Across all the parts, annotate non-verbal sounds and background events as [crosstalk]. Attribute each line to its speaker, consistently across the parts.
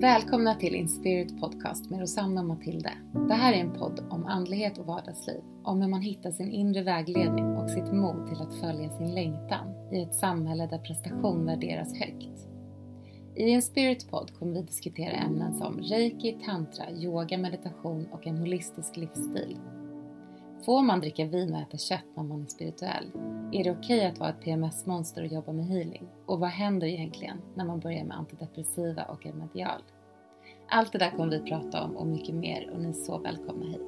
Speaker 1: Välkomna till Inspirit Podcast med Rosanna och Matilde. Det här är en podd om andlighet och vardagsliv, om hur man hittar sin inre vägledning och sitt mod till att följa sin längtan i ett samhälle där prestation värderas högt. I Inspirit Podd kommer vi diskutera ämnen som reiki, tantra, yoga, meditation och en holistisk livsstil. Får man dricka vin och äta kött när man är spirituell? Är det okej okay att vara ett PMS-monster och jobba med healing? Och vad händer egentligen när man börjar med antidepressiva och är medial? Allt det där kommer vi prata om och mycket mer och ni är så välkomna hit.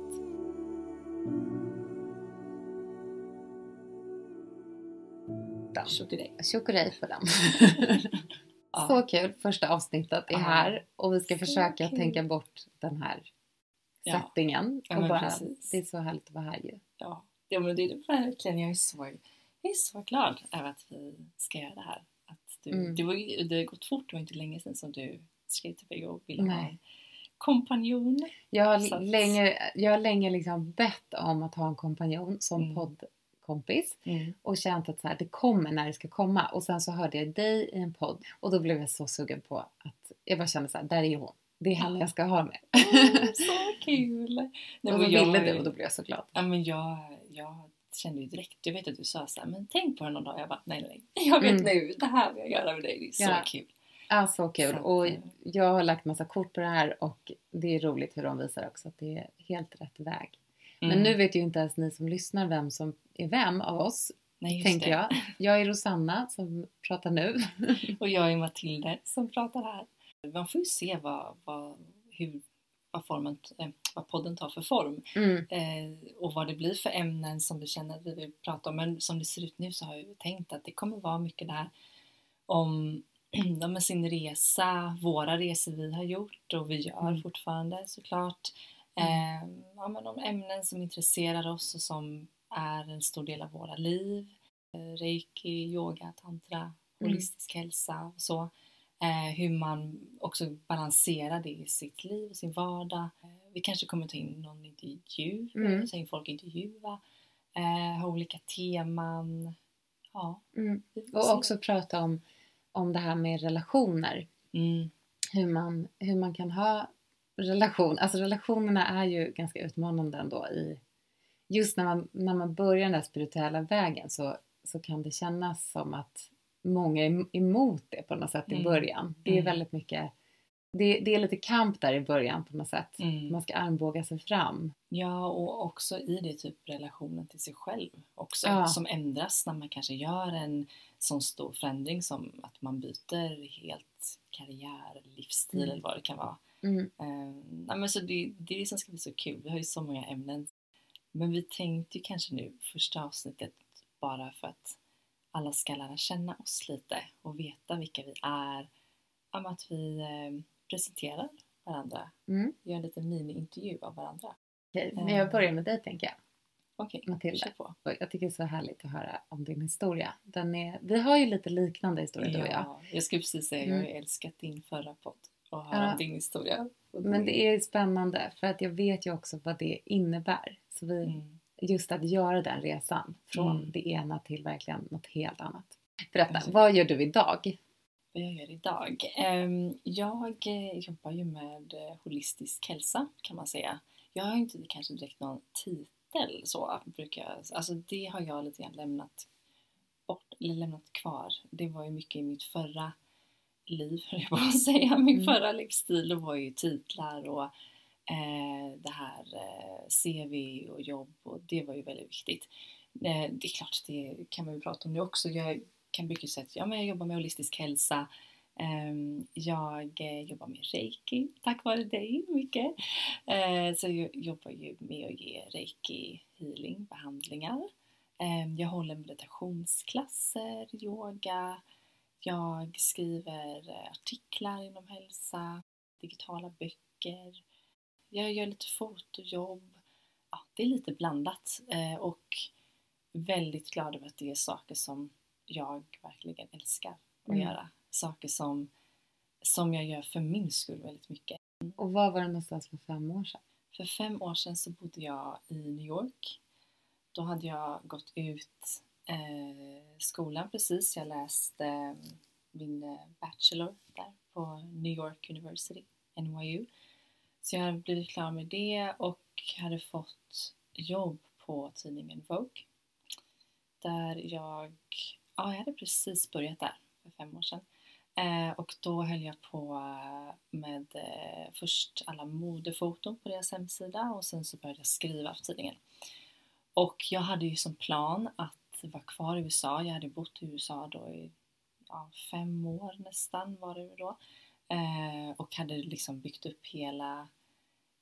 Speaker 1: Tjockadej på den. Så kul! Första avsnittet är här och vi ska så försöka kul. tänka bort den här ja. settingen. Ja, och bara, det är så härligt att vara här ju.
Speaker 2: Ja, ja men det är verkligen. Jag är, så, jag är så glad över att vi ska göra det här. Att du, mm. det, var, det har gått fort, det var inte länge sedan som du skrev till mig och ville ha en kompanjon.
Speaker 1: Jag har att... länge, jag har länge liksom bett om att ha en kompanjon som mm. poddkompis mm. och känt att så här, det kommer när det ska komma och sen så hörde jag dig i en podd och då blev jag så sugen på att jag bara kände så här, där är hon. Det är henne jag ska ha med.
Speaker 2: Mm, så kul! [laughs]
Speaker 1: Nej, och så ville du och då blev jag så glad.
Speaker 2: Ja, men jag, jag kände ju direkt, jag vet att du sa såhär, men tänk på det någon dag. Jag bara, nej nej, jag vet mm. nu, det här vill jag göra med dig, det är så ja. kul.
Speaker 1: Ja, så kul. Så, och jag har lagt massa kort på det här och det är roligt hur de visar också att det är helt rätt väg. Mm. Men nu vet ju inte ens ni som lyssnar vem som är vem av oss. Nej, tänker det. jag. Jag är Rosanna som pratar nu. [laughs]
Speaker 2: och jag är Matilde som pratar här. Man får ju se vad, vad, hur, vad, formen, eh, vad podden tar för form mm. eh, och vad det blir för ämnen som vi känner att vi vill prata om. Men som det ser ut nu så har jag tänkt att det kommer vara mycket det här om [clears throat] med sin resa, våra resor vi har gjort och vi gör mm. fortfarande såklart. Eh, ja, men om ämnen som intresserar oss och som är en stor del av våra liv. Eh, reiki, yoga, tantra, mm. holistisk mm. hälsa och så. Eh, hur man också balanserar det i sitt liv och sin vardag. Eh, vi kanske kommer ta in någon intervju, mm. ta in folk intervjua, eh, ha olika teman. Ja,
Speaker 1: mm. Och också prata om, om det här med relationer. Mm. Hur, man, hur man kan ha relation, alltså relationerna är ju ganska utmanande ändå i just när man, när man börjar den där spirituella vägen så, så kan det kännas som att många är emot det på något sätt mm. i början. Det är mm. väldigt mycket det, det, är lite kamp där i början på något sätt. Mm. Man ska armbåga sig fram.
Speaker 2: Ja, och också i det typ relationen till sig själv också. Ja. Som ändras när man kanske gör en sån stor förändring som att man byter helt karriär, livsstil mm. eller vad det kan vara. Mm. Uh, men så det, det är det som ska bli så kul. Vi har ju så många ämnen. Men vi tänkte ju kanske nu första avsnittet bara för att alla ska lära känna oss lite och veta vilka vi är. Om att vi eh, presenterar varandra. Mm. Gör en liten mini-intervju av varandra.
Speaker 1: Okej, men jag börjar med dig tänker jag.
Speaker 2: Okej,
Speaker 1: Matilda. På. Jag tycker det är så härligt att höra om din historia. Den är, vi har ju lite liknande historia
Speaker 2: ja,
Speaker 1: du och jag.
Speaker 2: Jag skulle precis säga, mm. jag har mm. älskat din förra podd och höra ja. om din historia.
Speaker 1: Men det är spännande för att jag vet ju också vad det innebär. Så vi, mm just att göra den resan från mm. det ena till verkligen något helt annat. Berätta, alltså, vad gör du idag?
Speaker 2: Vad jag gör idag? Ehm, jag eh, jobbar ju med eh, holistisk hälsa kan man säga. Jag har inte kanske direkt någon titel så brukar jag, alltså det har jag lite grann lämnat bort, eller lämnat kvar. Det var ju mycket i mitt förra liv, höll jag på att säga, min mm. förra livsstil. Det var ju titlar och Eh, det här eh, CV och jobb och det var ju väldigt viktigt. Eh, det är klart, det kan man ju prata om det också. Jag kan mycket säga att ja, men jag jobbar med holistisk hälsa. Ehm, jag eh, jobbar med reiki tack vare dig mycket. Eh, så jag jobbar ju med att ge reiki healing behandlingar. Ehm, jag håller meditationsklasser, yoga. Jag skriver eh, artiklar inom hälsa, digitala böcker. Jag gör lite fotojobb. Ja, det är lite blandat eh, och väldigt glad över att det är saker som jag verkligen älskar att mm. göra. Saker som, som jag gör för min skull väldigt mycket.
Speaker 1: Och var var du någonstans för fem år sedan?
Speaker 2: För fem år sedan så bodde jag i New York. Då hade jag gått ut eh, skolan precis. Jag läste eh, min Bachelor där på New York University. NYU. Så jag hade blivit klar med det och hade fått jobb på tidningen Vogue. Där jag, ja jag hade precis börjat där för fem år sedan. Eh, och då höll jag på med eh, först alla modefoton på deras hemsida och sen så började jag skriva för tidningen. Och jag hade ju som plan att vara kvar i USA. Jag hade bott i USA då i ja, fem år nästan var det då. Eh, och hade liksom byggt upp hela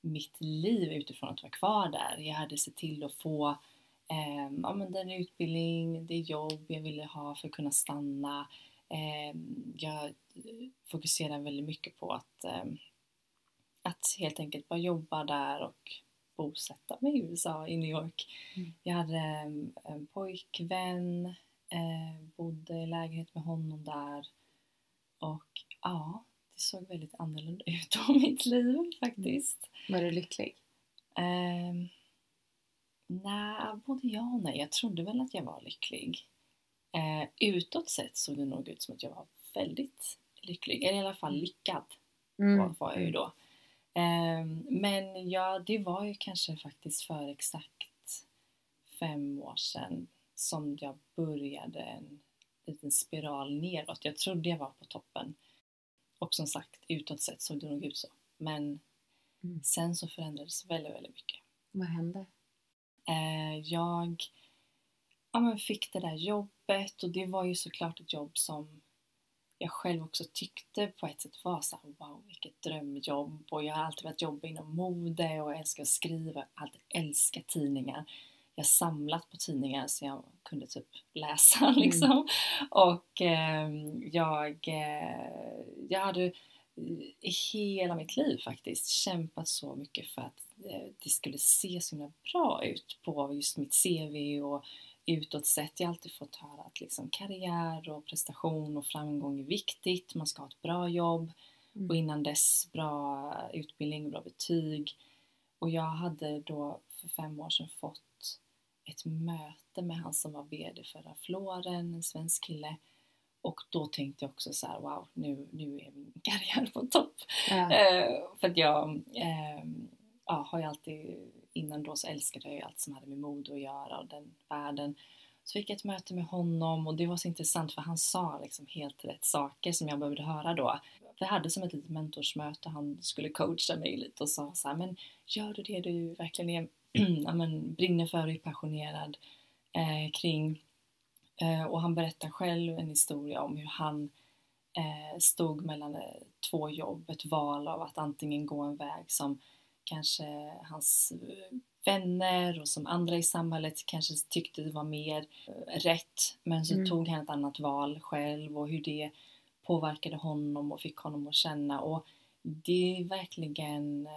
Speaker 2: mitt liv utifrån att vara kvar där. Jag hade sett till att få eh, ja, men den utbildning, det jobb jag ville ha för att kunna stanna. Eh, jag fokuserade väldigt mycket på att, eh, att helt enkelt bara jobba där och bosätta mig i USA, i New York. Mm. Jag hade en, en pojkvän, eh, bodde i lägenhet med honom där och ja, det såg väldigt annorlunda ut om mitt liv faktiskt.
Speaker 1: Mm. Var du lycklig?
Speaker 2: Eh, nej, både ja och nej. Jag trodde väl att jag var lycklig. Eh, utåt sett såg det nog ut som att jag var väldigt lycklig, eller i alla fall lyckad mm. var jag ju då. Eh, men ja, det var ju kanske faktiskt för exakt fem år sedan som jag började en liten spiral neråt. Jag trodde jag var på toppen. Och som sagt, utåt sett såg det nog ut så. Men mm. sen så förändrades väldigt, väldigt mycket.
Speaker 1: Vad hände?
Speaker 2: Eh, jag ja, men fick det där jobbet och det var ju såklart ett jobb som jag själv också tyckte på ett sätt var så här, wow vilket drömjobb och jag har alltid velat jobba inom mode och älskar att skriva, alltid älskat tidningar. Jag samlat på tidningar så jag kunde typ läsa [laughs] mm. liksom. Mm. Och eh, jag, eh, jag hade i hela mitt liv faktiskt kämpat så mycket för att eh, det skulle se så himla bra ut på just mitt CV och utåt sett. Jag har alltid fått höra att liksom karriär och prestation och framgång är viktigt. Man ska ha ett bra jobb mm. och innan dess bra utbildning och bra betyg. Och jag hade då för fem år sedan fått ett möte med han som var VD för Floren, en svensk kille. Och då tänkte jag också så här, wow, nu, nu är min [laughs] karriär på topp. Ja. Eh, för att jag eh, ja, har ju alltid innan då så älskade jag ju allt som hade med mode att göra och den världen. Så fick jag ett möte med honom och det var så intressant för han sa liksom helt rätt saker som jag behövde höra då. Vi hade som ett litet mentorsmöte, han skulle coacha mig lite och sa så här, men gör du det du verkligen är, [clears throat] ja, men, brinner för och är passionerad eh, kring? Eh, och han berättar själv en historia om hur han eh, stod mellan eh, två jobb, ett val av att antingen gå en väg som kanske hans eh, vänner och som andra i samhället kanske tyckte det var mer eh, rätt. Men så mm. tog han ett annat val själv och hur det påverkade honom och fick honom att känna. Och det är verkligen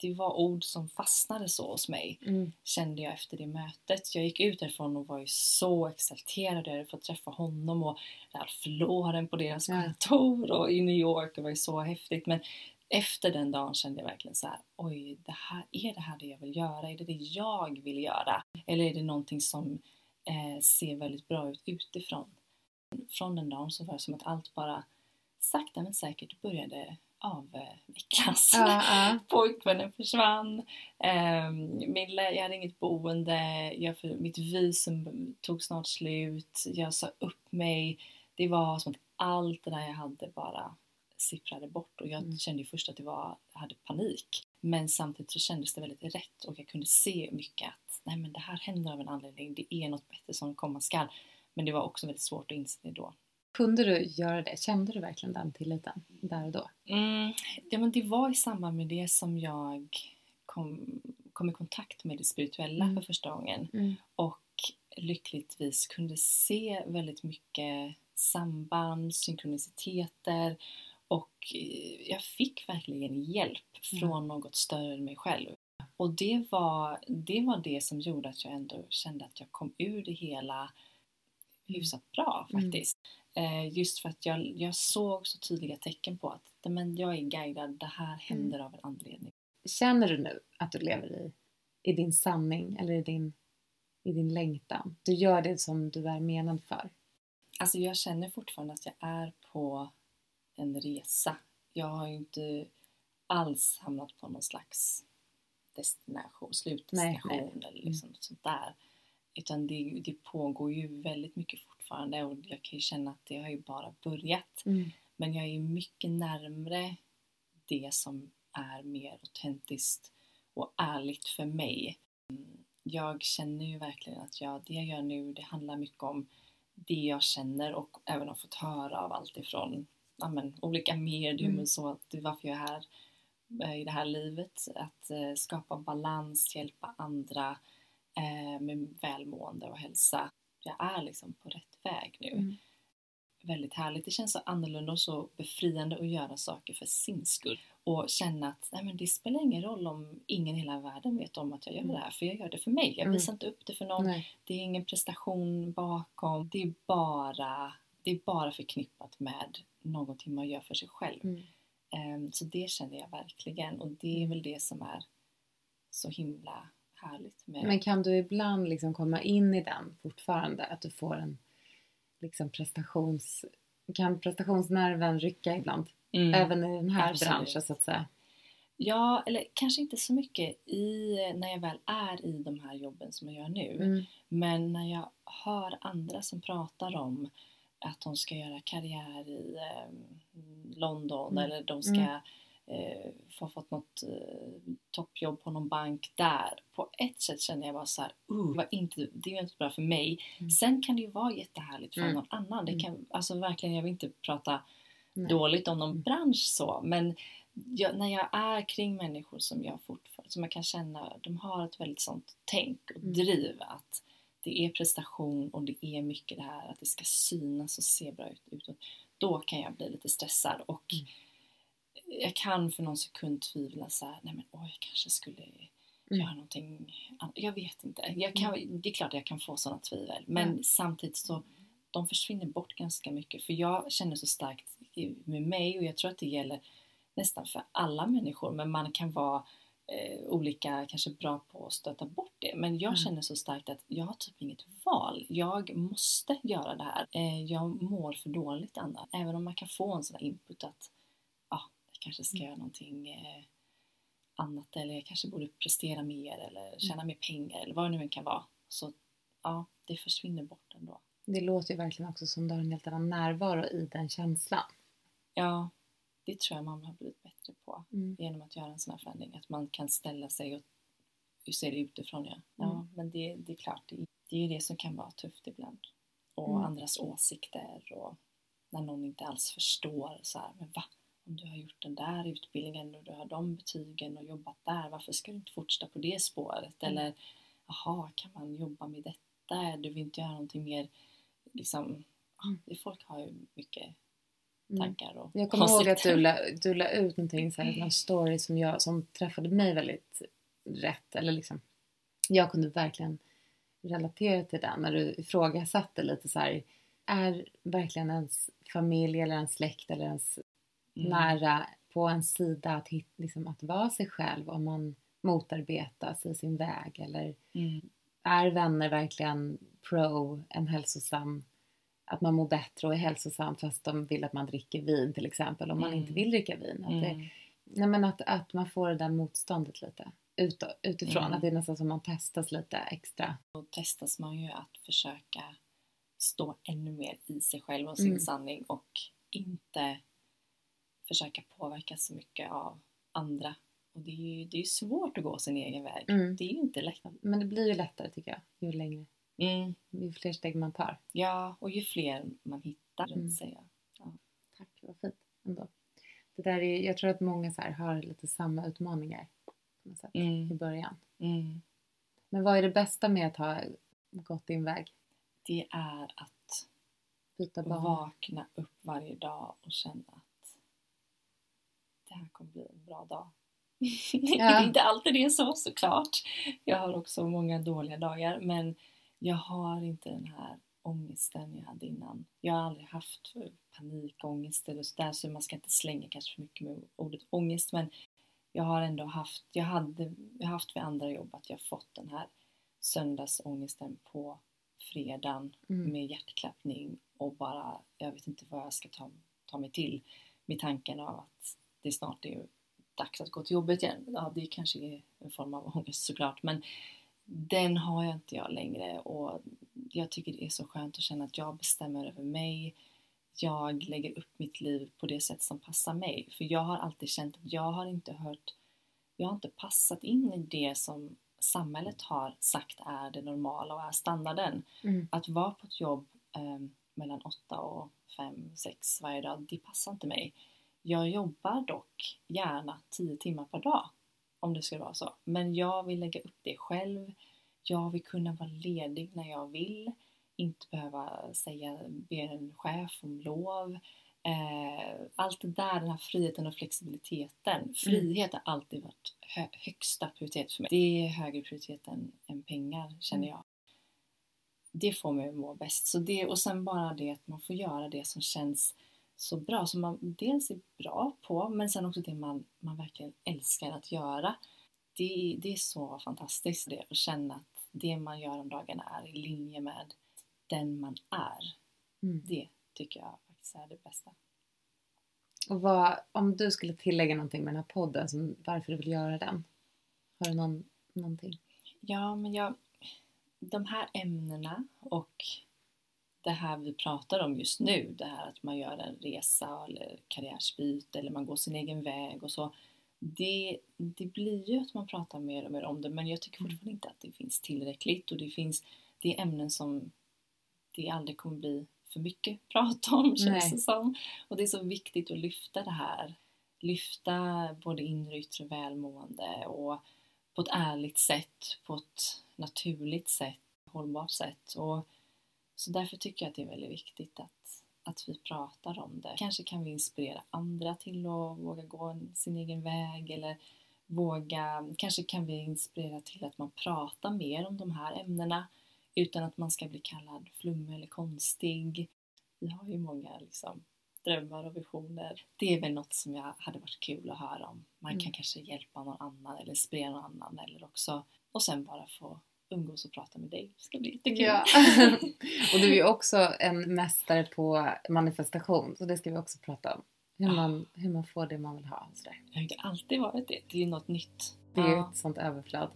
Speaker 2: det var ord som fastnade så hos mig, mm. kände jag efter det mötet. Jag gick ut därifrån och var ju så exalterad över att få träffa honom och Ralph Lauren på deras kontor och i New York. Det var ju så häftigt. Men efter den dagen kände jag verkligen så här, oj, det här, är det här det jag vill göra? Är det det jag vill göra? Eller är det någonting som eh, ser väldigt bra ut utifrån? Från den dagen så var det som att allt bara sakta men säkert började avvecklas. Ja, ja. [laughs] Pojkvännen försvann, eh, min, jag hade inget boende, jag, mitt visum tog snart slut, jag sa upp mig. Det var som att allt det där jag hade bara sipprade bort och jag mm. kände först att det var, jag hade panik. Men samtidigt så kändes det väldigt rätt och jag kunde se mycket att nej men det här händer av en anledning, det är något bättre som komma skall. Men det var också väldigt svårt att inse det då.
Speaker 1: Kunde du göra det? Kände du verkligen den tilliten där och då?
Speaker 2: Mm, ja, men det var i samband med det som jag kom, kom i kontakt med det spirituella mm. för första gången. Mm. Och lyckligtvis kunde se väldigt mycket samband, synkroniciteter och eh, jag fick verkligen hjälp från mm. något större än mig själv. Och det var, det var det som gjorde att jag ändå kände att jag kom ur det hela hyfsat bra mm. faktiskt. Mm. just för att jag, jag såg så tydliga tecken på att men jag är guidad, det här mm. händer mm. av en anledning.
Speaker 1: Känner du nu att du lever i, i din sanning eller i din, i din längtan? Du gör det som du är menad för?
Speaker 2: Alltså jag känner fortfarande att jag är på en resa Jag har ju inte alls hamnat på någon slags destination, slutdestination
Speaker 1: Nej, nej.
Speaker 2: eller liksom något sånt där. Utan det, det pågår ju väldigt mycket fortfarande och jag kan ju känna att det har ju bara börjat.
Speaker 1: Mm.
Speaker 2: Men jag är mycket närmre det som är mer autentiskt och ärligt för mig. Jag känner ju verkligen att jag, det jag gör nu, det handlar mycket om det jag känner och även har fått höra av allt ifrån ja, men, olika medium
Speaker 1: Mm.
Speaker 2: och så, att det varför jag är här eh, i det här livet. Att eh, skapa balans, hjälpa andra eh, med välmående och hälsa. Jag är liksom på rätt väg nu.
Speaker 1: Mm.
Speaker 2: Väldigt härligt. Det känns så annorlunda och så befriande att göra saker för sin skull. Och känna att nej, men det spelar ingen roll om ingen i hela världen vet om att jag gör
Speaker 1: Mm.
Speaker 2: det här. För jag gör det för mig. Jag
Speaker 1: Mm.
Speaker 2: visar inte upp det för någon.
Speaker 1: Nej.
Speaker 2: Det är ingen prestation bakom. Det är bara, det är bara förknippat med någonting man gör för sig själv.
Speaker 1: Mm.
Speaker 2: Ehm, Så det känner jag verkligen. Och det är väl det som är så himla härligt med
Speaker 1: Men kan du ibland liksom komma in i den fortfarande? Att du får en liksom prestations... Kan prestationsnerven rycka ibland?
Speaker 2: Mm.
Speaker 1: Även i den här
Speaker 2: Absolut.
Speaker 1: branschen så att säga.
Speaker 2: Ja, eller kanske inte så mycket i, när jag väl är i de här jobben som jag gör nu.
Speaker 1: Mm.
Speaker 2: Men när jag hör andra som pratar om att de ska göra karriär i eh, London
Speaker 1: Mm.
Speaker 2: eller de ska eh, få fått något eh, toppjobb på någon bank där. På ett sätt känner jag bara så här, uh, vad inte, det är ju inte bra för mig.
Speaker 1: Mm.
Speaker 2: Sen kan det ju vara jättehärligt för
Speaker 1: Mm.
Speaker 2: någon annan. Det
Speaker 1: Mm.
Speaker 2: kan, alltså verkligen, jag vill inte prata
Speaker 1: Nej.
Speaker 2: dåligt om någon
Speaker 1: Mm.
Speaker 2: bransch så men jag, när jag är kring människor som jag fortfarande, som jag kan känna, de har ett väldigt sånt tänk och
Speaker 1: Mm.
Speaker 2: driv att det är prestation och det är mycket det här att det ska synas och se bra ut utåt. Då kan jag bli lite stressad och
Speaker 1: Mm.
Speaker 2: Jag kan för någon sekund tvivla så här, nej men oj, jag kanske skulle
Speaker 1: Mm.
Speaker 2: göra någonting annat. Jag vet inte. Jag kan, Det är klart jag kan få sådana tvivel men
Speaker 1: Mm.
Speaker 2: samtidigt så de försvinner bort ganska mycket för jag känner så starkt med mig och jag tror att det gäller nästan för alla människor men man kan vara eh, olika kanske bra på att stöta bort det men jag
Speaker 1: Mm.
Speaker 2: känner så starkt att jag har typ inget val. Jag måste göra det här. Eh, jag mår för dåligt annars. Även om man kan få en sån här input att ja, jag kanske ska
Speaker 1: Mm.
Speaker 2: göra någonting eh, annat eller jag kanske borde prestera mer eller tjäna mer pengar eller vad det nu än kan vara. Så ja, det försvinner bort ändå.
Speaker 1: Det låter ju verkligen också som du har en helt annan närvaro i den känslan.
Speaker 2: Ja, det tror jag mamma har blivit bättre på
Speaker 1: Mm.
Speaker 2: genom att göra en sån här förändring. Att man kan ställa sig och se det utifrån. Ja, ja
Speaker 1: Mm.
Speaker 2: men det, det är klart, det, det är ju det som kan vara tufft ibland. Och
Speaker 1: Mm.
Speaker 2: andras åsikter och när någon inte alls förstår så här, men va? Om du har gjort den där utbildningen och du har de betygen och jobbat där, varför ska du inte fortsätta på det spåret?
Speaker 1: Mm.
Speaker 2: Eller, jaha, kan man jobba med detta? Du vill inte göra någonting mer, liksom, ja,
Speaker 1: Mm.
Speaker 2: folk har ju mycket
Speaker 1: Mm.
Speaker 2: tankar och
Speaker 1: Jag kommer ihåg att du la, du la ut någonting, så här, någon story som, jag, som träffade mig väldigt rätt. Eller liksom, jag kunde verkligen relatera till den när du ifrågasatte lite så här. Är verkligen ens familj eller ens släkt eller ens
Speaker 2: Mm.
Speaker 1: nära på en sida att, hit, liksom, att vara sig själv om man motarbetas i sin väg? Eller
Speaker 2: Mm.
Speaker 1: är vänner verkligen pro en hälsosam att man mår bättre och är hälsosam fast de vill att man dricker vin till exempel om man
Speaker 2: Mm.
Speaker 1: inte vill dricka vin. Att, det,
Speaker 2: Mm.
Speaker 1: nej men att, att man får det där motståndet lite ut, utifrån.
Speaker 2: Mm.
Speaker 1: Att det är nästan som man testas lite extra.
Speaker 2: Då testas man ju att försöka stå ännu mer i sig själv och sin
Speaker 1: Mm.
Speaker 2: sanning och inte försöka påverkas så mycket av andra. Och det är ju det är svårt att gå sin egen väg.
Speaker 1: Mm.
Speaker 2: Det är ju inte lätt.
Speaker 1: Men det blir ju lättare tycker jag ju längre,
Speaker 2: Mm.
Speaker 1: ju fler steg man tar.
Speaker 2: Ja, och ju fler man hittar
Speaker 1: Mm.
Speaker 2: sig. Ja.
Speaker 1: Tack, vad fint ändå. Det där är, jag tror att många så här har lite samma utmaningar på något sätt, i
Speaker 2: Mm.
Speaker 1: början.
Speaker 2: Mm.
Speaker 1: Men vad är det bästa med att ha gått din väg?
Speaker 2: Det är att
Speaker 1: Byta
Speaker 2: vakna upp varje dag och känna här kommer bli en bra dag. [laughs] det är inte alltid det är så såklart. Jag har också många dåliga dagar men jag har inte den här ångesten jag hade innan. Jag har aldrig haft panikångest eller sådär så man ska inte slänga kanske för mycket med ordet ångest men jag har ändå haft, jag hade, jag haft vid andra jobb att jag fått den här söndagsångesten på fredagen
Speaker 1: Mm.
Speaker 2: med hjärtklappning och bara, jag vet inte vad jag ska ta, ta mig till med tanken av att det snart är dags att gå till jobbet igen. Ja, det kanske är en form av ångest såklart men den har jag inte jag längre och jag tycker det är så skönt att känna att jag bestämmer över mig. Jag lägger upp mitt liv på det sätt som passar mig. För jag har alltid känt att jag har inte hört, jag har inte passat in i det som samhället har sagt är det normala och är standarden.
Speaker 1: Mm.
Speaker 2: Att vara på ett jobb eh, mellan 8 och 5, 6 varje dag, det passar inte mig. Jag jobbar dock gärna 10 timmar per dag om det skulle vara så. Men jag vill lägga upp det själv. Jag vill kunna vara ledig när jag vill. Inte behöva säga, be en chef om lov. Eh, allt det där, den här friheten och flexibiliteten. Frihet har alltid varit hö högsta prioritet för mig. Det är högre prioritet än, än pengar känner jag. Det får mig att må bäst. Så det, och sen bara det att man får göra det som känns så bra, som man dels är bra på men sen också det man, man verkligen älskar att göra. Det, det är så fantastiskt det att känna att det man gör om dagarna är i linje med den man är.
Speaker 1: Mm.
Speaker 2: Det tycker jag faktiskt är det bästa.
Speaker 1: Och vad, om du skulle tillägga någonting med den här podden, som, varför du vill göra den? Har du någon, någonting?
Speaker 2: Ja, men jag, de här ämnena och det här vi pratar om just nu, det här att man gör en resa eller karriärsbyte eller man går sin egen väg och så. Det, det blir ju att man pratar mer och mer om det men jag tycker
Speaker 1: Mm.
Speaker 2: fortfarande inte att det finns tillräckligt och det finns det är ämnen som det aldrig kommer bli för mycket [laughs] prat om känns det som. Och det är så viktigt att lyfta det här. Lyfta både inre och yttre välmående och på ett ärligt sätt, på ett naturligt sätt, hållbart sätt. Och så därför tycker jag att det är väldigt viktigt att, att vi pratar om det. Kanske kan vi inspirera andra till att våga gå sin egen väg eller våga, kanske kan vi inspirera till att man pratar mer om de här ämnena utan att man ska bli kallad flummig eller konstig. Vi har ju många liksom, drömmar och visioner. Det är väl något som jag hade varit kul att höra om. Man kan
Speaker 1: Mm.
Speaker 2: kanske hjälpa någon annan eller inspirera någon annan eller också och sen bara få umgås och prata med dig. Det ska bli jättekul.
Speaker 1: Ja. [laughs] och du är ju också en mästare på manifestation, så det ska vi också prata om. Hur man, hur man får det man vill ha. och Sådär.
Speaker 2: Jag har inte alltid varit det. Det är ju något nytt.
Speaker 1: Det är ju
Speaker 2: Ja.
Speaker 1: ett sånt överflöd.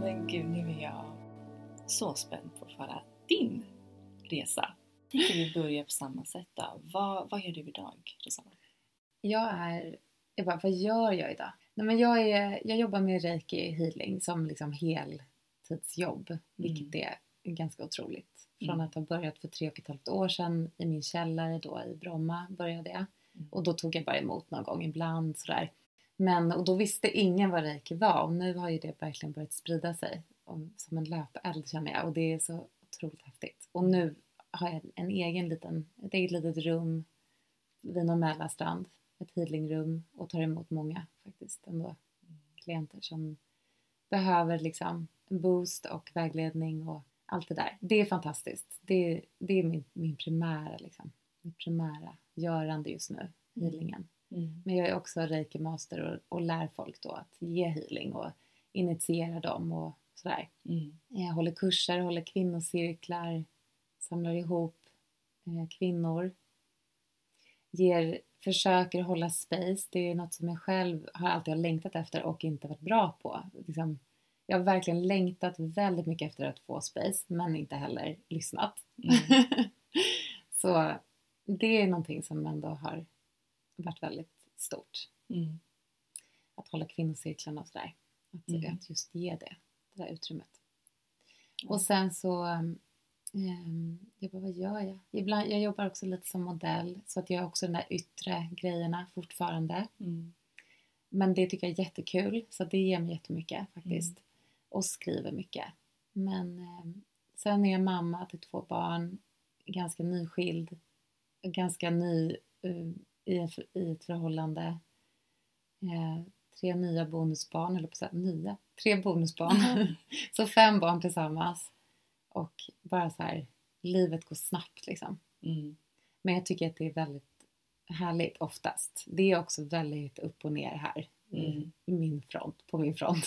Speaker 2: Men gud, nu är jag så spänd på att höra din resa. Tänker vi börjar på samma sätt då. Vad, vad gör du idag, Rosanna?
Speaker 1: Jag är... Jag bara, vad gör jag idag? Nej, men jag, är, jag jobbar med reiki healing som liksom heltidsjobb, vilket är ganska otroligt. Från
Speaker 2: Mm.
Speaker 1: att ha börjat för tre och ett halvt år sedan i min källare då i Bromma började jag.
Speaker 2: Mm.
Speaker 1: Och då tog jag bara emot någon gång ibland sådär. Men och då visste ingen vad reiki var och nu har ju det verkligen börjat sprida sig och, som en löpeld känner jag och det är så otroligt häftigt. Och nu har jag en egen liten, ett eget litet rum vid någon Mälarstrand, ett healingrum och tar emot många faktiskt ändå klienter som behöver liksom boost och vägledning och allt det där. Det är fantastiskt. Det, det är min, min primära liksom, mitt primära görande just nu,
Speaker 2: Mm.
Speaker 1: healingen.
Speaker 2: Mm.
Speaker 1: Men jag är också reiki-master och, och lär folk då att ge healing och initiera dem och sådär.
Speaker 2: Mm.
Speaker 1: Jag håller kurser, håller kvinnocirklar, samlar ihop eh, kvinnor. Ger, försöker hålla space. Det är något som jag själv har alltid har längtat efter och inte varit bra på. Liksom, jag har verkligen längtat väldigt mycket efter att få space men inte heller lyssnat.
Speaker 2: Mm. [laughs]
Speaker 1: Så det är någonting som ändå har varit väldigt stort.
Speaker 2: Mm.
Speaker 1: Att hålla kvinnocirklarna och sådär. Att,
Speaker 2: Mm.
Speaker 1: att just ge det, det där utrymmet.
Speaker 2: Ja.
Speaker 1: Och sen så, jag bara, vad gör jag? Ibland, jag jobbar också lite som modell så att jag har också de där yttre grejerna fortfarande.
Speaker 2: Mm.
Speaker 1: Men det tycker jag är jättekul så det ger mig jättemycket faktiskt.
Speaker 2: Mm.
Speaker 1: Och skriver mycket. Men ehm, sen är jag mamma till två barn, ganska nyskild, ganska ny eh, i, i ett förhållande. Eh, tre nya bonusbarn, eller på att säga nya, tre bonusbarn. [laughs] så fem barn tillsammans. Och bara så här, livet går snabbt liksom.
Speaker 2: Mm.
Speaker 1: Men jag tycker att det är väldigt härligt oftast. Det är också väldigt upp och ner här i,
Speaker 2: Mm.
Speaker 1: i min front, på min front.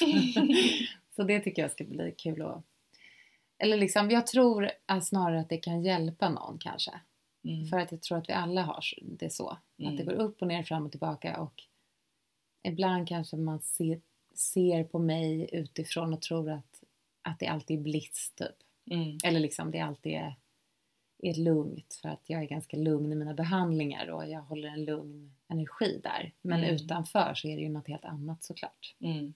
Speaker 1: [laughs] så det tycker jag ska bli kul att eller liksom, jag tror att snarare att det kan hjälpa någon kanske.
Speaker 2: Mm.
Speaker 1: För att jag tror att vi alla har det så. Att det
Speaker 2: Mm.
Speaker 1: går upp och ner, fram och tillbaka och ibland kanske man ser, ser på mig utifrån och tror att, att det alltid är bliss typ.
Speaker 2: Mm.
Speaker 1: Eller liksom det alltid är, är lugnt för att jag är ganska lugn i mina behandlingar och jag håller en lugn energi där. Men
Speaker 2: Mm.
Speaker 1: utanför så är det ju något helt annat såklart.
Speaker 2: Mm.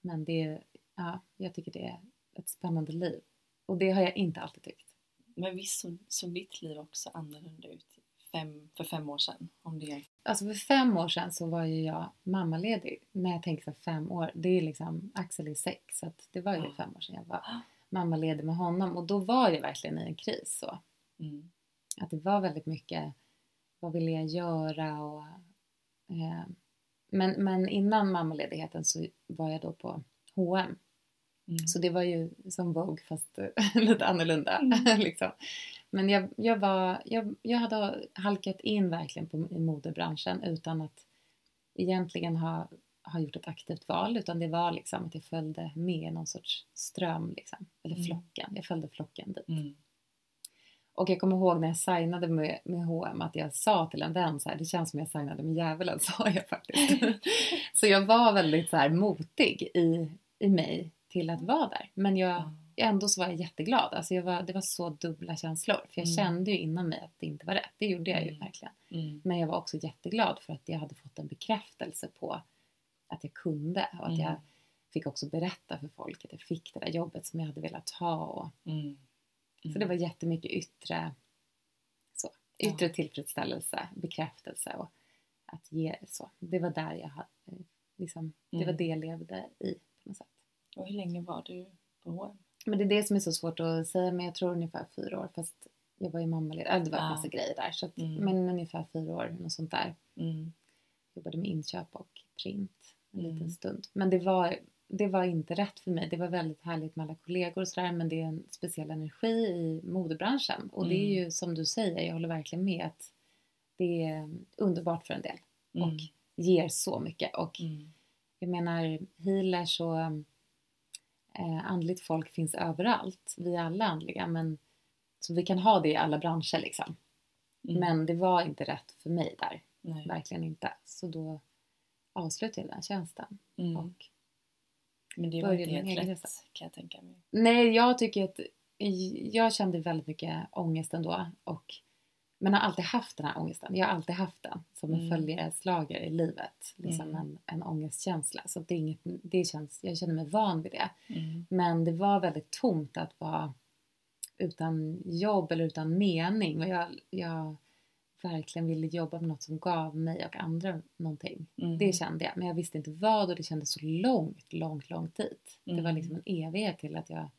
Speaker 1: Men det ja, jag tycker det är ett spännande liv. Och det har jag inte alltid tyckt.
Speaker 2: Men visst såg, såg ditt liv också annorlunda ut fem, för fem år sedan? Om det
Speaker 1: Alltså för fem år sedan så var ju jag mammaledig. När jag tänker så fem år, det är liksom, Axel är sex så det var ju
Speaker 2: Ja.
Speaker 1: fem år sedan jag var mammaledig med honom. Och då var jag verkligen i en kris så.
Speaker 2: mm.
Speaker 1: Att det var väldigt mycket, vad ville jag göra och eh, men, men innan mammaledigheten så var jag då på H&M
Speaker 2: Mm.
Speaker 1: Så det var ju som Vogue fast [laughs] lite annorlunda.
Speaker 2: Mm. [laughs]
Speaker 1: liksom. Men jag, jag, var, jag, jag hade halkat in verkligen på, i modebranschen utan att egentligen ha, ha gjort ett aktivt val. Utan det var liksom att jag följde med någon sorts ström. Liksom. Eller
Speaker 2: Mm.
Speaker 1: flocken. Jag följde flocken dit.
Speaker 2: Mm.
Speaker 1: Och jag kommer ihåg när jag signade med, med H&M att jag sa till en vän så här, det känns som jag signade med djävulen, [laughs] sa jag faktiskt. [laughs] så jag var väldigt så här motig i, i mig till att vara där. Men jag, ändå så var jag jätteglad. Alltså jag var, det var så dubbla känslor. För jag
Speaker 2: Mm.
Speaker 1: kände ju inom mig att det inte var rätt. Det gjorde jag ju
Speaker 2: Mm.
Speaker 1: verkligen.
Speaker 2: Mm.
Speaker 1: Men jag var också jätteglad för att jag hade fått en bekräftelse på att jag kunde. Och att
Speaker 2: Mm.
Speaker 1: jag fick också berätta för folk att jag fick det där jobbet som jag hade velat ha. Och,
Speaker 2: Mm.
Speaker 1: Så det var jättemycket yttre, så,
Speaker 2: Ja.
Speaker 1: yttre tillfredsställelse, bekräftelse och att ge så. Det var där jag hade, liksom, det var
Speaker 2: Mm.
Speaker 1: det jag levde i på något sätt.
Speaker 2: Och hur länge var du på H&M?
Speaker 1: Men det är det som är så svårt att säga, men jag tror ungefär fyra år fast jag var ju mammaledig, äh, det var en
Speaker 2: Ja.
Speaker 1: massa grejer där. Så att,
Speaker 2: Mm.
Speaker 1: Men ungefär fyra år, något sånt där.
Speaker 2: Mm.
Speaker 1: Jobbade med inköp och print en
Speaker 2: Mm.
Speaker 1: liten stund. Men det var, det var inte rätt för mig. Det var väldigt härligt med alla kollegor och sådär men det är en speciell energi i modebranschen. Och det är
Speaker 2: Mm.
Speaker 1: ju som du säger, jag håller verkligen med att det är underbart för en del
Speaker 2: Mm.
Speaker 1: och ger så mycket. Och
Speaker 2: Mm.
Speaker 1: jag menar, healers och eh, andligt folk finns överallt. Vi är alla andliga men så vi kan ha det i alla branscher liksom.
Speaker 2: Mm.
Speaker 1: Men det var inte rätt för mig där.
Speaker 2: Nej.
Speaker 1: Verkligen inte. Så då avslutade jag den tjänsten.
Speaker 2: Mm.
Speaker 1: Och,
Speaker 2: Men det var inte helt
Speaker 1: resa.
Speaker 2: kan jag tänka mig.
Speaker 1: nej, jag tycker att jag kände väldigt mycket ångest ändå. Och, men har alltid haft den här ångesten. Jag har alltid haft den som en
Speaker 2: Mm.
Speaker 1: följeslager i livet. Liksom
Speaker 2: Mm.
Speaker 1: en, en ångestkänsla. Så det är inget, det känns, jag känner mig van vid det.
Speaker 2: Mm.
Speaker 1: Men det var väldigt tomt att vara utan jobb eller utan mening. Och jag, jag verkligen ville jobba med något som gav mig och andra någonting.
Speaker 2: Mm.
Speaker 1: Det kände jag. Men jag visste inte vad och det kändes så långt, långt, långt dit. Det var
Speaker 2: Mm.
Speaker 1: liksom en evighet till att jag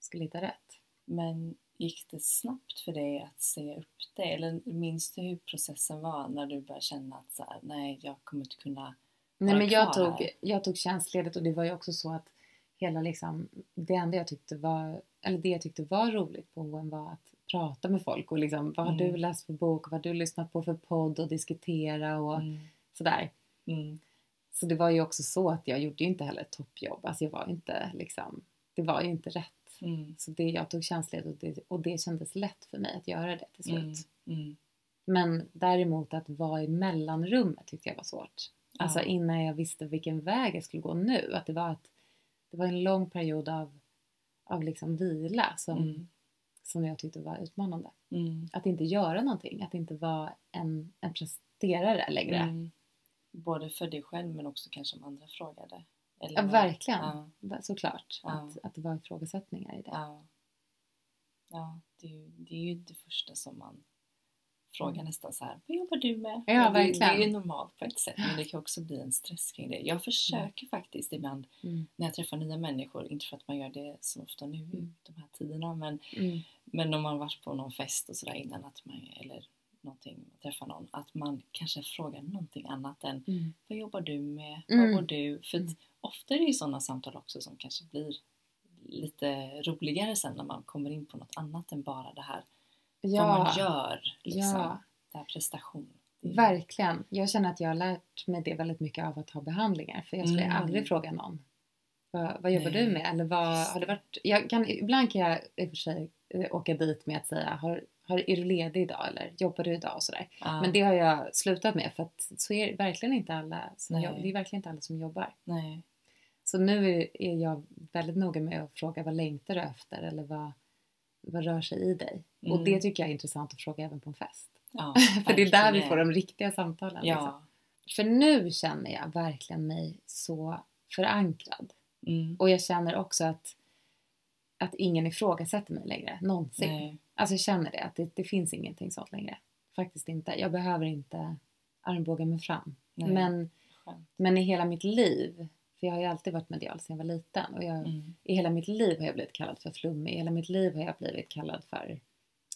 Speaker 1: skulle hitta rätt.
Speaker 2: Men gick det snabbt för dig att se upp det? Eller minns du hur processen var när du började känna att så här, nej, jag kommer inte kunna
Speaker 1: Nej men jag tog,
Speaker 2: här?
Speaker 1: jag tog tjänstledigt och det var ju också så att hela liksom, det enda jag tyckte var, eller det jag tyckte var roligt på H&M var att prata med folk och liksom, vad har
Speaker 2: Mm.
Speaker 1: du läst för bok, vad har du lyssnat på för podd och diskutera och
Speaker 2: Mm.
Speaker 1: sådär.
Speaker 2: Mm.
Speaker 1: Så det var ju också så att jag gjorde ju inte heller ett toppjobb, alltså jag var inte liksom, det var ju inte rätt.
Speaker 2: Mm.
Speaker 1: Så det, jag tog tjänstledigt och det, och det kändes lätt för mig att göra det till slut.
Speaker 2: Mm. Mm.
Speaker 1: Men däremot att vara i mellanrummet tyckte jag var svårt. Alltså
Speaker 2: Ja.
Speaker 1: innan jag visste vilken väg jag skulle gå nu. Att det var, ett, det var en lång period av, av liksom vila som,
Speaker 2: Mm.
Speaker 1: Som jag tyckte var utmanande.
Speaker 2: Mm.
Speaker 1: Att inte göra någonting, att inte vara en, en presterare längre.
Speaker 2: Mm. Både för dig själv men också kanske om andra frågade. Eller
Speaker 1: Ja, verkligen.
Speaker 2: Ja.
Speaker 1: Såklart.
Speaker 2: Ja.
Speaker 1: Att, att det var ifrågasättningar i det.
Speaker 2: Ja, ja det, är ju, det är ju det första som man frågar
Speaker 1: Mm.
Speaker 2: nästan så här. Vad jobbar du med?
Speaker 1: Ja,
Speaker 2: det, det är ju normalt på ett sätt men det kan också bli en stress kring det. Jag försöker faktiskt ibland
Speaker 1: Mm.
Speaker 2: när jag träffar nya människor, inte för att man gör det så ofta nu i
Speaker 1: Mm.
Speaker 2: de här tiderna men,
Speaker 1: Mm.
Speaker 2: men om man varit på någon fest och sådär innan att man, eller någonting, träffar någon, att man kanske frågar någonting annat än
Speaker 1: Mm.
Speaker 2: vad jobbar du med?
Speaker 1: Mm.
Speaker 2: Vad går du? För
Speaker 1: Mm.
Speaker 2: ofta är det ju sådana samtal också som kanske blir lite roligare sen när man kommer in på något annat än bara det här vad man
Speaker 1: Ja,
Speaker 2: gör. Liksom.
Speaker 1: ja,
Speaker 2: Det här prestation.
Speaker 1: Verkligen. Jag känner att jag har lärt mig det väldigt mycket av att ha behandlingar. För jag skulle
Speaker 2: Mm.
Speaker 1: aldrig fråga någon Vad, vad jobbar
Speaker 2: Nej.
Speaker 1: du med? Eller vad har det varit? Jag kan, ibland kan jag i och för sig eh, åka dit med att säga har, har, är du ledig idag eller jobbar du idag och sådär.
Speaker 2: Ja.
Speaker 1: Men det har jag slutat med för att så är det verkligen inte alla som, jobb, det är verkligen inte alla som jobbar.
Speaker 2: Nej.
Speaker 1: Så nu är- är jag väldigt noga med att fråga vad längtar du efter eller vad, vad rör sig i dig? Och
Speaker 2: Mm.
Speaker 1: det tycker jag är intressant att fråga även på en fest.
Speaker 2: Ja, [laughs]
Speaker 1: för det är där vi får de riktiga samtalen. Liksom.
Speaker 2: Ja.
Speaker 1: För nu känner jag verkligen mig så förankrad.
Speaker 2: Mm.
Speaker 1: Och jag känner också att, att ingen ifrågasätter mig längre, någonsin.
Speaker 2: Nej.
Speaker 1: Alltså jag känner det, att det, det finns ingenting sånt längre. Faktiskt inte. Jag behöver inte armbåga mig fram.
Speaker 2: Nej.
Speaker 1: Men,
Speaker 2: Skönt.
Speaker 1: men i hela mitt liv, för jag har ju alltid varit medial sedan jag var liten. Och jag,
Speaker 2: Mm.
Speaker 1: i hela mitt liv har jag blivit kallad för flummig. I hela mitt liv har jag blivit kallad för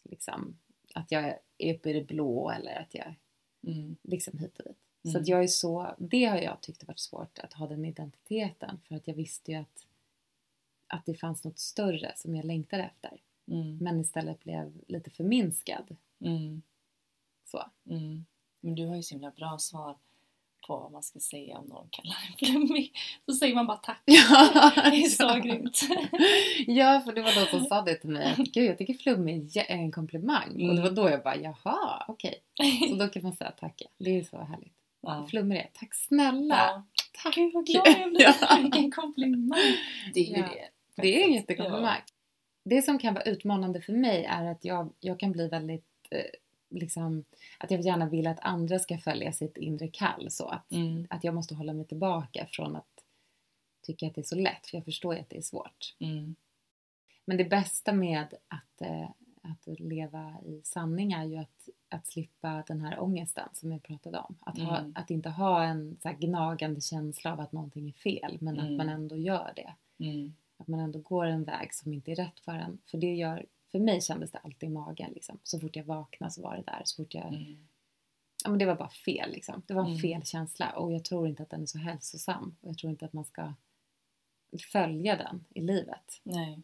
Speaker 1: liksom, att jag är uppe i det blå eller att jag
Speaker 2: Mm.
Speaker 1: liksom hit och dit. Så
Speaker 2: Mm.
Speaker 1: att jag är så, det har jag tyckt varit svårt att ha den identiteten för att jag visste ju att, att det fanns något större som jag längtade efter.
Speaker 2: Mm.
Speaker 1: Men istället blev lite förminskad.
Speaker 2: Mm.
Speaker 1: Så.
Speaker 2: Mm. Men du har ju så himla bra svar på vad man ska säga om någon kallar en flummig. Så säger man bara tack. [laughs]
Speaker 1: Ja,
Speaker 2: Det är så grymt. [laughs]
Speaker 1: Ja, för det var någon som sa det till mig. att, [laughs] Gud, jag tycker flummig är en komplimang. Och det
Speaker 2: Mm.
Speaker 1: var då jag bara, jaha, okej. Så då kan man säga tack. ja. Det är så härligt.
Speaker 2: Ja.
Speaker 1: Flummig är Tack snälla.
Speaker 2: Ja.
Speaker 1: Tack.
Speaker 2: Gud vad glad jag blir.
Speaker 1: Ja.
Speaker 2: Vilken komplimang. Det är ju
Speaker 1: Ja.
Speaker 2: det.
Speaker 1: Det är en jättekomplimang. Det som kan vara utmanande för mig är att jag, jag kan bli väldigt eh, liksom, att jag gärna vill att andra ska följa sitt inre kall så att.
Speaker 2: Mm.
Speaker 1: att jag måste hålla mig tillbaka från att tycka att det är så lätt för jag förstår ju att det är svårt.
Speaker 2: Mm.
Speaker 1: Men det bästa med att, eh, att leva i sanning är ju att, att slippa den här ångesten som jag pratade om. Att, ha,
Speaker 2: Mm.
Speaker 1: att inte ha en så gnagande känsla av att någonting är fel men att
Speaker 2: Mm.
Speaker 1: man ändå gör det.
Speaker 2: Mm.
Speaker 1: Att man ändå går en väg som inte är rätt för en. För det gör, för mig kändes det alltid i magen liksom. Så fort jag vaknade så var det där. Så fort jag,
Speaker 2: Mm.
Speaker 1: ja men det var bara fel liksom. Det var
Speaker 2: Mm.
Speaker 1: fel känsla och jag tror inte att den är så hälsosam. Och jag tror inte att man ska följa den i livet.
Speaker 2: Nej.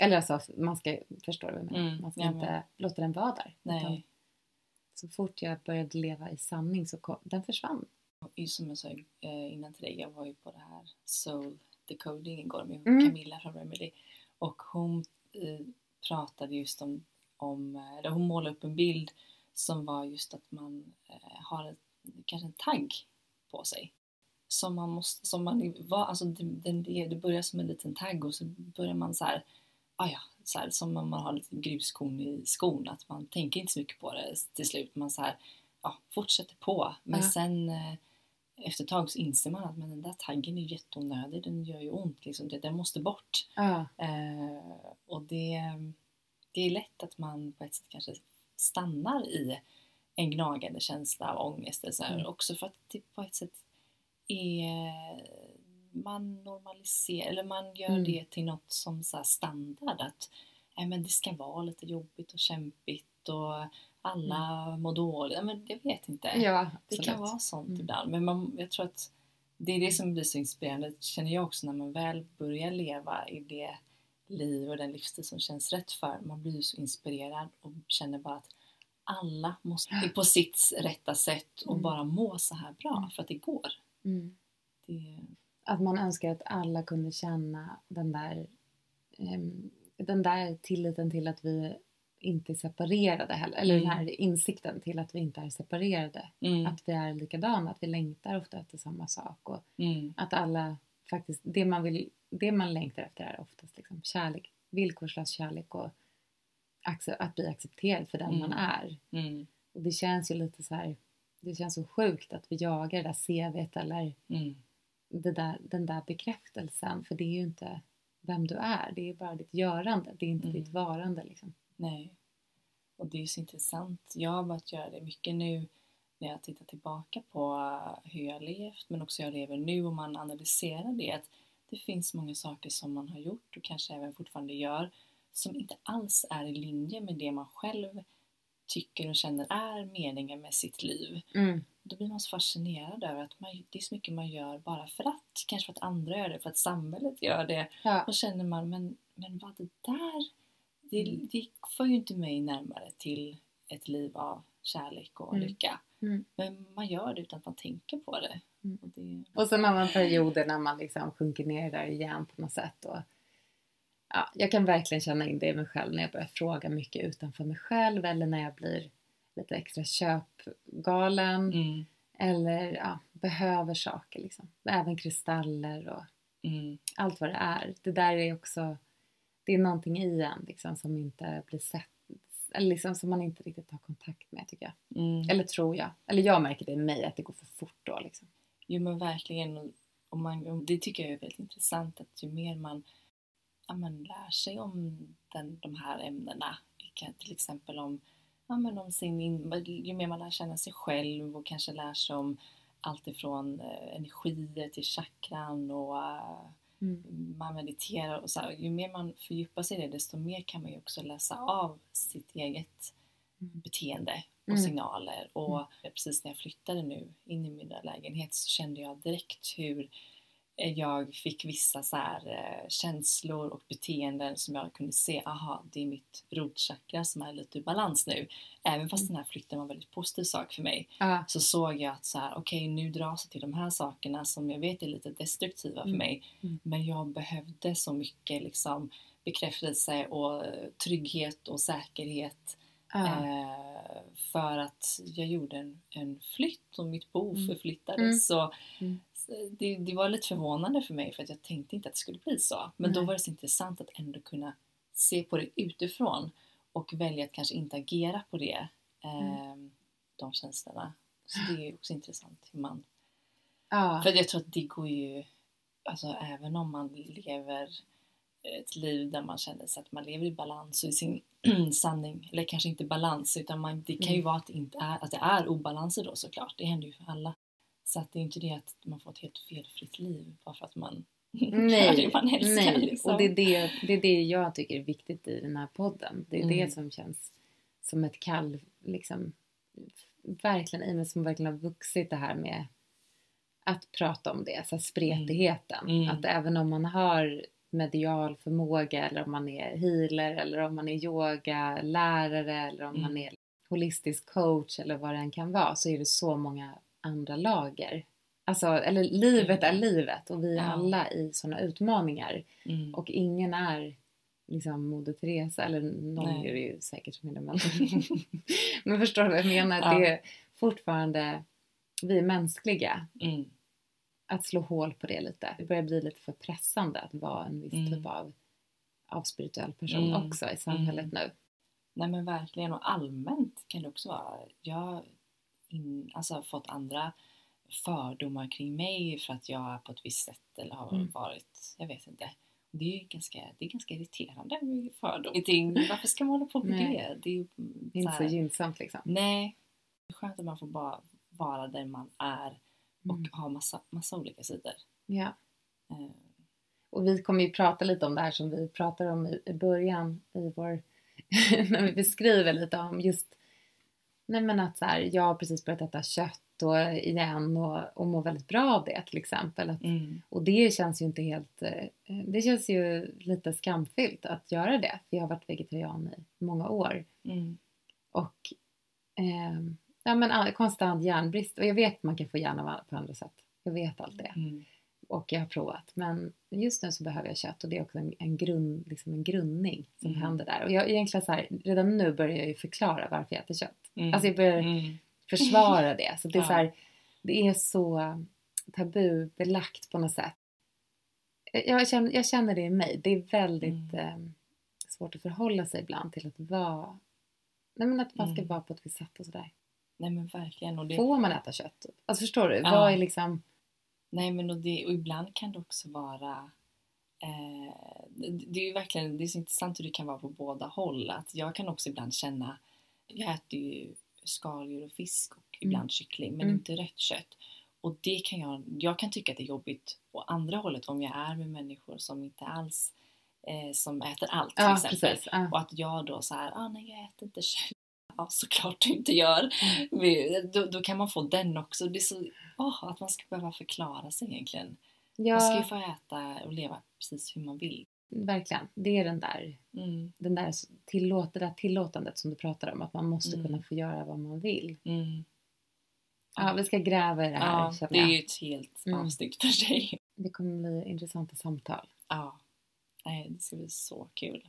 Speaker 1: Eller alltså, man ska, förstår du vad jag menar?
Speaker 2: Mm,
Speaker 1: Man ska
Speaker 2: jag
Speaker 1: inte låta den vara där.
Speaker 2: Nej.
Speaker 1: så fort jag började leva i sanning så kom, den försvann.
Speaker 2: Och Som jag sa eh, innan till dig, jag var ju på det här Soul Decoding igår med
Speaker 1: Mm.
Speaker 2: Camilla från Remedy. Och hon pratade just om, om eh, eller hon målade upp en bild som var just att man eh, har ett, kanske en tagg på sig. Som man måste, som man var, alltså det, det det börjar som en liten tagg och så börjar man så här, ah ja, så här, som om man har lite gruskorn i skon, att man tänker inte så mycket på det till slut. Man så här, ja, fortsätter på. Men
Speaker 1: Ja.
Speaker 2: sen eh, efter ett tag så inser man att men den där taggen är jätteonödig, den gör ju ont. Liksom. Det, den måste bort.
Speaker 1: Ja,
Speaker 2: Eh, och det, det är lätt att man på ett sätt kanske stannar i en gnagande känsla av ångest. Eller så här.
Speaker 1: Mm.
Speaker 2: Också för att det på ett sätt är man normaliserar, eller man gör
Speaker 1: Mm.
Speaker 2: det till något som så standard. Att nej, men det ska vara lite jobbigt och kämpigt och alla mår dåligt. Ja, men jag vet inte.
Speaker 1: Mm. ja
Speaker 2: Det kan vara sånt
Speaker 1: Mm.
Speaker 2: ibland. Men man, jag tror att det är det som blir så inspirerande, känner jag också, när man väl börjar leva i det liv och den livsstil som känns rätt för. Man blir så inspirerad och känner bara att alla måste på sitt rätta sätt och
Speaker 1: Mm.
Speaker 2: bara må så här bra
Speaker 1: Mm.
Speaker 2: för att det går.
Speaker 1: Mm.
Speaker 2: Det,
Speaker 1: Att man önskar att alla kunde känna den där, ehm, den där tilliten till att vi inte är separerade heller. Eller den
Speaker 2: Mm.
Speaker 1: här insikten till att vi inte är separerade.
Speaker 2: mm,
Speaker 1: Att vi är likadana, att vi längtar ofta efter samma sak. Och
Speaker 2: mm,
Speaker 1: att alla faktiskt, det man, vill, det man längtar efter är oftast liksom kärlek. Villkorslös kärlek och att bli accepterad för den
Speaker 2: Mm.
Speaker 1: man är.
Speaker 2: mm,
Speaker 1: Och det känns ju lite så här, det känns så sjukt att vi jagar det där CVt eller
Speaker 2: mm,
Speaker 1: där, den där bekräftelsen. För det är ju inte vem du är, det är bara ditt görande. Det är inte ditt varande liksom.
Speaker 2: Nej. Och det är så intressant. Jag har börjat göra det mycket nu när jag tittar tillbaka på eh, hur jag levt men också hur jag lever nu och man analyserar det. Att det finns många saker som man har gjort och kanske även fortfarande gör som inte alls är i linje med det man själv tycker och känner är meningen med sitt liv.
Speaker 1: Mm.
Speaker 2: Då blir man så fascinerad över att man, det är så mycket man gör bara för att. Kanske för att andra gör det, för att samhället gör det.
Speaker 1: Ja.
Speaker 2: Då känner man, men, men vad det där, det,
Speaker 1: Mm.
Speaker 2: det för ju inte mig närmare till ett liv av kärlek och
Speaker 1: Mm.
Speaker 2: lycka.
Speaker 1: Mm.
Speaker 2: Men man gör det utan att man tänker på det.
Speaker 1: Mm.
Speaker 2: Och det
Speaker 1: Och sen har man perioder när man liksom sjunker ner där igen på något sätt. Och, ja, jag kan verkligen känna in det i mig själv när jag börjar fråga mycket utanför mig själv eller när jag blir lite extra köpgalen
Speaker 2: mm.
Speaker 1: eller ja, behöver saker liksom. Även kristaller och
Speaker 2: Mm.
Speaker 1: allt vad det är. Det där är också, det är någonting i en liksom som inte blir sett, eller liksom som man inte riktigt har kontakt med tycker jag.
Speaker 2: Mm.
Speaker 1: Eller tror jag. Eller jag märker det i mig att det går för fort då liksom.
Speaker 2: Jo men verkligen. Och- man, det tycker jag är väldigt intressant att ju mer man ja, men lär sig om den, de här ämnena, till exempel om, ja, men om sin, in- ju mer man lär känna sig själv och kanske lär sig om allt ifrån eh, energier till chakran och eh,
Speaker 1: Mm.
Speaker 2: man mediterar och så här, ju mer man fördjupar sig i det desto mer kan man ju också läsa av sitt eget
Speaker 1: Mm.
Speaker 2: beteende och
Speaker 1: Mm.
Speaker 2: signaler. Och precis när jag flyttade nu in i min lägenhet så kände jag direkt hur jag fick vissa så här, eh, känslor och beteenden som jag kunde se, aha, det är mitt rotchakra som är lite ur balans nu. Även fast
Speaker 1: Mm.
Speaker 2: den här flytten var en väldigt positiv sak för mig
Speaker 1: Ja.
Speaker 2: så såg jag att så här, okej nu dras jag till de här sakerna som jag vet är lite destruktiva för
Speaker 1: Mm.
Speaker 2: mig.
Speaker 1: Mm.
Speaker 2: Men jag behövde så mycket liksom, bekräftelse och eh, trygghet och säkerhet
Speaker 1: Ja.
Speaker 2: eh, för att jag gjorde en, en flytt och mitt bo
Speaker 1: Mm.
Speaker 2: förflyttades.
Speaker 1: Mm.
Speaker 2: Så
Speaker 1: Mm.
Speaker 2: så det, det var lite förvånande för mig för att jag tänkte inte att det skulle bli så. Men då
Speaker 1: Nej.
Speaker 2: var det så intressant att ändå kunna se på det utifrån och välja att kanske inte agera på det, eh,
Speaker 1: Mm.
Speaker 2: de känslorna. Så det är också intressant hur man...
Speaker 1: Ja.
Speaker 2: För jag tror att det går ju, alltså även om man lever ett liv där man känner sig att man lever i balans och i sin [clears throat] sanning, eller kanske inte balans utan man, det kan ju
Speaker 1: Mm.
Speaker 2: vara att det, inte är, att det är obalanser då såklart, det händer ju för alla. Så att det är inte det att man får ett helt felfritt liv bara för att man [laughs]
Speaker 1: Nej,
Speaker 2: det man älskar.
Speaker 1: nej.
Speaker 2: Liksom.
Speaker 1: och det är det, det är det jag tycker är viktigt i den här podden. Det är
Speaker 2: Mm.
Speaker 1: det som känns som ett kall, liksom, verkligen i mig som verkligen har vuxit det här med att prata om det, så spretigheten.
Speaker 2: Mm.
Speaker 1: Att även om man har medial förmåga eller om man är healer eller om man är yogalärare eller om man
Speaker 2: Mm.
Speaker 1: är holistisk coach eller vad det än kan vara så är det så många andra lager. Alltså, eller livet är
Speaker 2: Mm.
Speaker 1: livet och vi är
Speaker 2: Ja.
Speaker 1: alla i sådana utmaningar.
Speaker 2: Mm.
Speaker 1: Och ingen är liksom Moder Teresa, eller någon
Speaker 2: Nej.
Speaker 1: är det ju säkert som är det, men, [laughs] men förstår du vad jag menar?
Speaker 2: Ja.
Speaker 1: Det är fortfarande, vi är mänskliga.
Speaker 2: Mm.
Speaker 1: Att slå hål på det lite. Det börjar bli lite för pressande att vara en viss
Speaker 2: Mm.
Speaker 1: typ av, av spirituell person
Speaker 2: Mm.
Speaker 1: också i samhället nu.
Speaker 2: Nej men verkligen och allmänt kan det också vara. Jag in, alltså, fått andra fördomar kring mig för att jag är på ett visst sätt eller har
Speaker 1: Mm.
Speaker 2: varit, jag vet inte. Det är ganska, det är ganska irriterande med fördomar. Varför ska man hålla på med
Speaker 1: Nej.
Speaker 2: det? Det är ju
Speaker 1: Det är inte
Speaker 2: så
Speaker 1: gynnsamt liksom.
Speaker 2: Nej. Det är skönt att man får bara vara den man är och
Speaker 1: Mm.
Speaker 2: ha massa, massa olika sidor.
Speaker 1: Ja.
Speaker 2: Eh,
Speaker 1: Och vi kommer ju prata lite om det här som vi pratade om i, i början i vår, [laughs] när vi beskriver lite om just, nej men att så här, jag har precis börjat äta kött och igen och, och mår väldigt bra av det till exempel. Att,
Speaker 2: mm.
Speaker 1: och det känns ju inte helt, eh, det känns ju lite skamfyllt att göra det. För jag har varit vegetarian i många år.
Speaker 2: Mm.
Speaker 1: Och eh, ja, men konstant järnbrist. Och jag vet att man kan få järn på andra sätt. Jag vet allt det.
Speaker 2: Mm.
Speaker 1: Och jag har provat. Men just nu så behöver jag kött och det är också en, en, grund, liksom en grundning som
Speaker 2: Mm.
Speaker 1: händer där. Och jag egentligen så här, redan nu börjar jag ju förklara varför jag äter kött.
Speaker 2: Mm.
Speaker 1: Alltså jag börjar
Speaker 2: Mm.
Speaker 1: försvara det. Så det är [laughs]
Speaker 2: Ja.
Speaker 1: så här, det är så tabubelagt på något sätt. Jag känner, jag känner det i mig. Det är väldigt
Speaker 2: Mm.
Speaker 1: eh, svårt att förhålla sig ibland till att vara Nej men att man ska
Speaker 2: Mm.
Speaker 1: vara på ett visst sätt och sådär.
Speaker 2: Nej men verkligen. Och det,
Speaker 1: Får man äta kött? Alltså förstår du?
Speaker 2: Ja.
Speaker 1: Vad är liksom...
Speaker 2: Nej men och, det, och ibland kan det också vara eh, det, är ju verkligen det är så intressant hur det kan vara på båda håll. Att jag kan också ibland känna, jag äter ju skaldjur och fisk och ibland kyckling men
Speaker 1: Mm.
Speaker 2: inte rött kött. Och det kan jag, jag kan tycka att det är jobbigt å andra hållet om jag är med människor som inte alls eh, som äter allt till
Speaker 1: Ja
Speaker 2: exempel.
Speaker 1: Ja.
Speaker 2: Och att jag då så här, ah, nej jag äter inte kött. [laughs] Ja såklart du inte gör.
Speaker 1: Mm.
Speaker 2: Då, då kan man få den också. Det är så, åh, att man ska behöva förklara sig egentligen.
Speaker 1: Ja.
Speaker 2: Man ska ju få äta och leva precis hur man vill.
Speaker 1: Verkligen. Det är den där,
Speaker 2: Mm.
Speaker 1: den där tillåt, det där tillåtandet som du pratar om. Att man måste
Speaker 2: Mm.
Speaker 1: kunna få göra vad man vill.
Speaker 2: Mm.
Speaker 1: Ja, vi ska gräva i det här
Speaker 2: Ja, det är ju ett helt
Speaker 1: Mm.
Speaker 2: avsnitt för sig.
Speaker 1: Det kommer bli intressanta samtal.
Speaker 2: Ja. Nej, det ska bli så kul.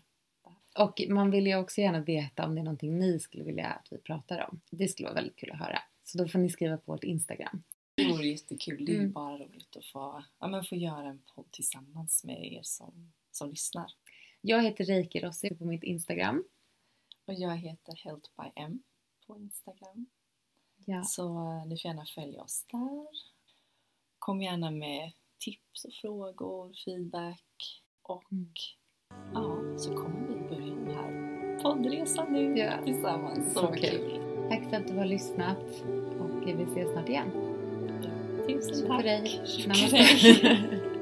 Speaker 1: Och man vill ju också gärna veta om det är någonting ni skulle vilja att vi pratar om. Det skulle vara väldigt kul att höra. Så då får ni skriva på vårt Instagram.
Speaker 2: Det vore jättekul. Det är ju
Speaker 1: Mm.
Speaker 2: bara roligt att få, ja, men få göra en podd tillsammans med er som, som lyssnar.
Speaker 1: Jag heter Reiki Rossi på mitt Instagram.
Speaker 2: Och jag heter Health by M på Instagram.
Speaker 1: Ja.
Speaker 2: Så eh, ni får gärna följa oss där. Kom gärna med tips och frågor, feedback och
Speaker 1: Mm.
Speaker 2: ja, så kommer vi börja poddresan nu
Speaker 1: Ja.
Speaker 2: tillsammans. Så,
Speaker 1: Så kul.
Speaker 2: kul!
Speaker 1: Tack för att du har lyssnat och vi ses snart igen.
Speaker 2: Tusen tack!
Speaker 1: dig.
Speaker 2: Tjo på
Speaker 1: Namaste.
Speaker 2: dig. [laughs] [laughs]